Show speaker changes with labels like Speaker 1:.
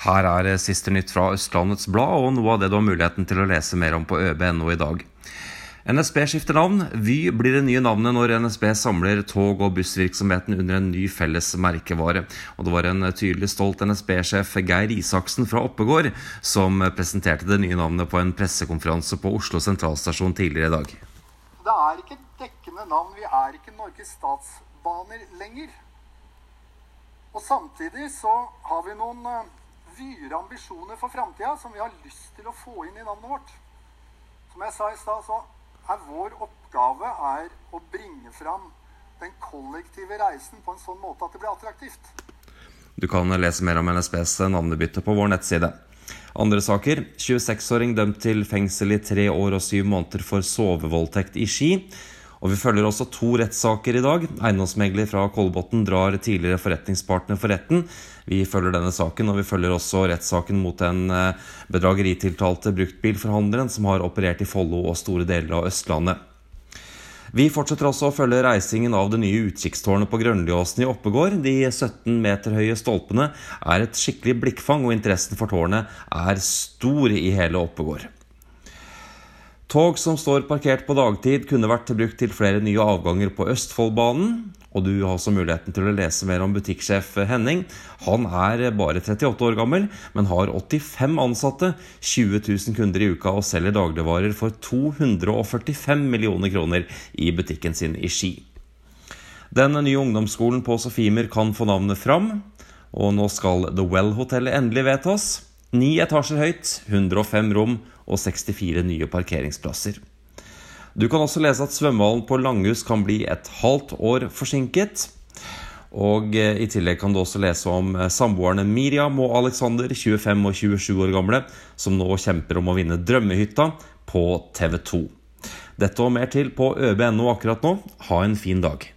Speaker 1: Her er siste nytt fra Østlandets Blad, og noe av det du har muligheten til å lese mer om på øb.no i dag. NSB skifter navn. Vy blir det nye navnet når NSB samler tog- og bussvirksomheten under en ny felles merkevare. Og det var en tydelig stolt NSB-sjef Geir Isaksen fra Oppegård som presenterte det nye navnet på en pressekonferanse på Oslo sentralstasjon tidligere i dag.
Speaker 2: Det er ikke dekkende navn. Vi er ikke Norges Statsbaner lenger. Og samtidig så har vi noen vyer ambisjoner for framtida som vi har lyst til å få inn i navnet vårt. Som jeg sa i stad, så er vår oppgave er å bringe fram den kollektive reisen på en sånn måte at det blir attraktivt.
Speaker 1: Du kan lese mer om NSBs navnebytte på vår nettside. Andre saker. 26-åring dømt til fengsel i tre år og syv måneder for sovevoldtekt i Ski. Og vi følger også to rettssaker i dag. Eiendomsmegler fra Kolbotn drar tidligere forretningspartner for retten. Vi følger denne saken, og vi følger også rettssaken mot den eh, bedrageritiltalte bruktbilforhandleren som har operert i Follo og store deler av Østlandet. Vi fortsetter også å følge reisingen av det nye utkikkstårnet på Grønliåsen i Oppegård. De 17 meter høye stolpene er et skikkelig blikkfang, og interessen for tårnet er stor i hele Oppegård. Tog som står parkert på dagtid, kunne vært brukt til flere nye avganger på Østfoldbanen. Og du har også muligheten til å lese mer om butikksjef Henning. Han er bare 38 år gammel, men har 85 ansatte, 20 000 kunder i uka og selger dagligvarer for 245 millioner kroner i butikken sin i Ski. Den nye ungdomsskolen på Sofimer kan få navnet fram, og nå skal The Well-hotellet endelig vedtas. Ni etasjer høyt, 105 rom og 64 nye parkeringsplasser. Du kan også lese at svømmehallen på Langhus kan bli et halvt år forsinket. Og eh, i tillegg kan du også lese om eh, samboerne Miriam og Alexander, 25 og 27 år gamle, som nå kjemper om å vinne Drømmehytta på TV 2. Dette og mer til på øb.no akkurat nå. Ha en fin dag.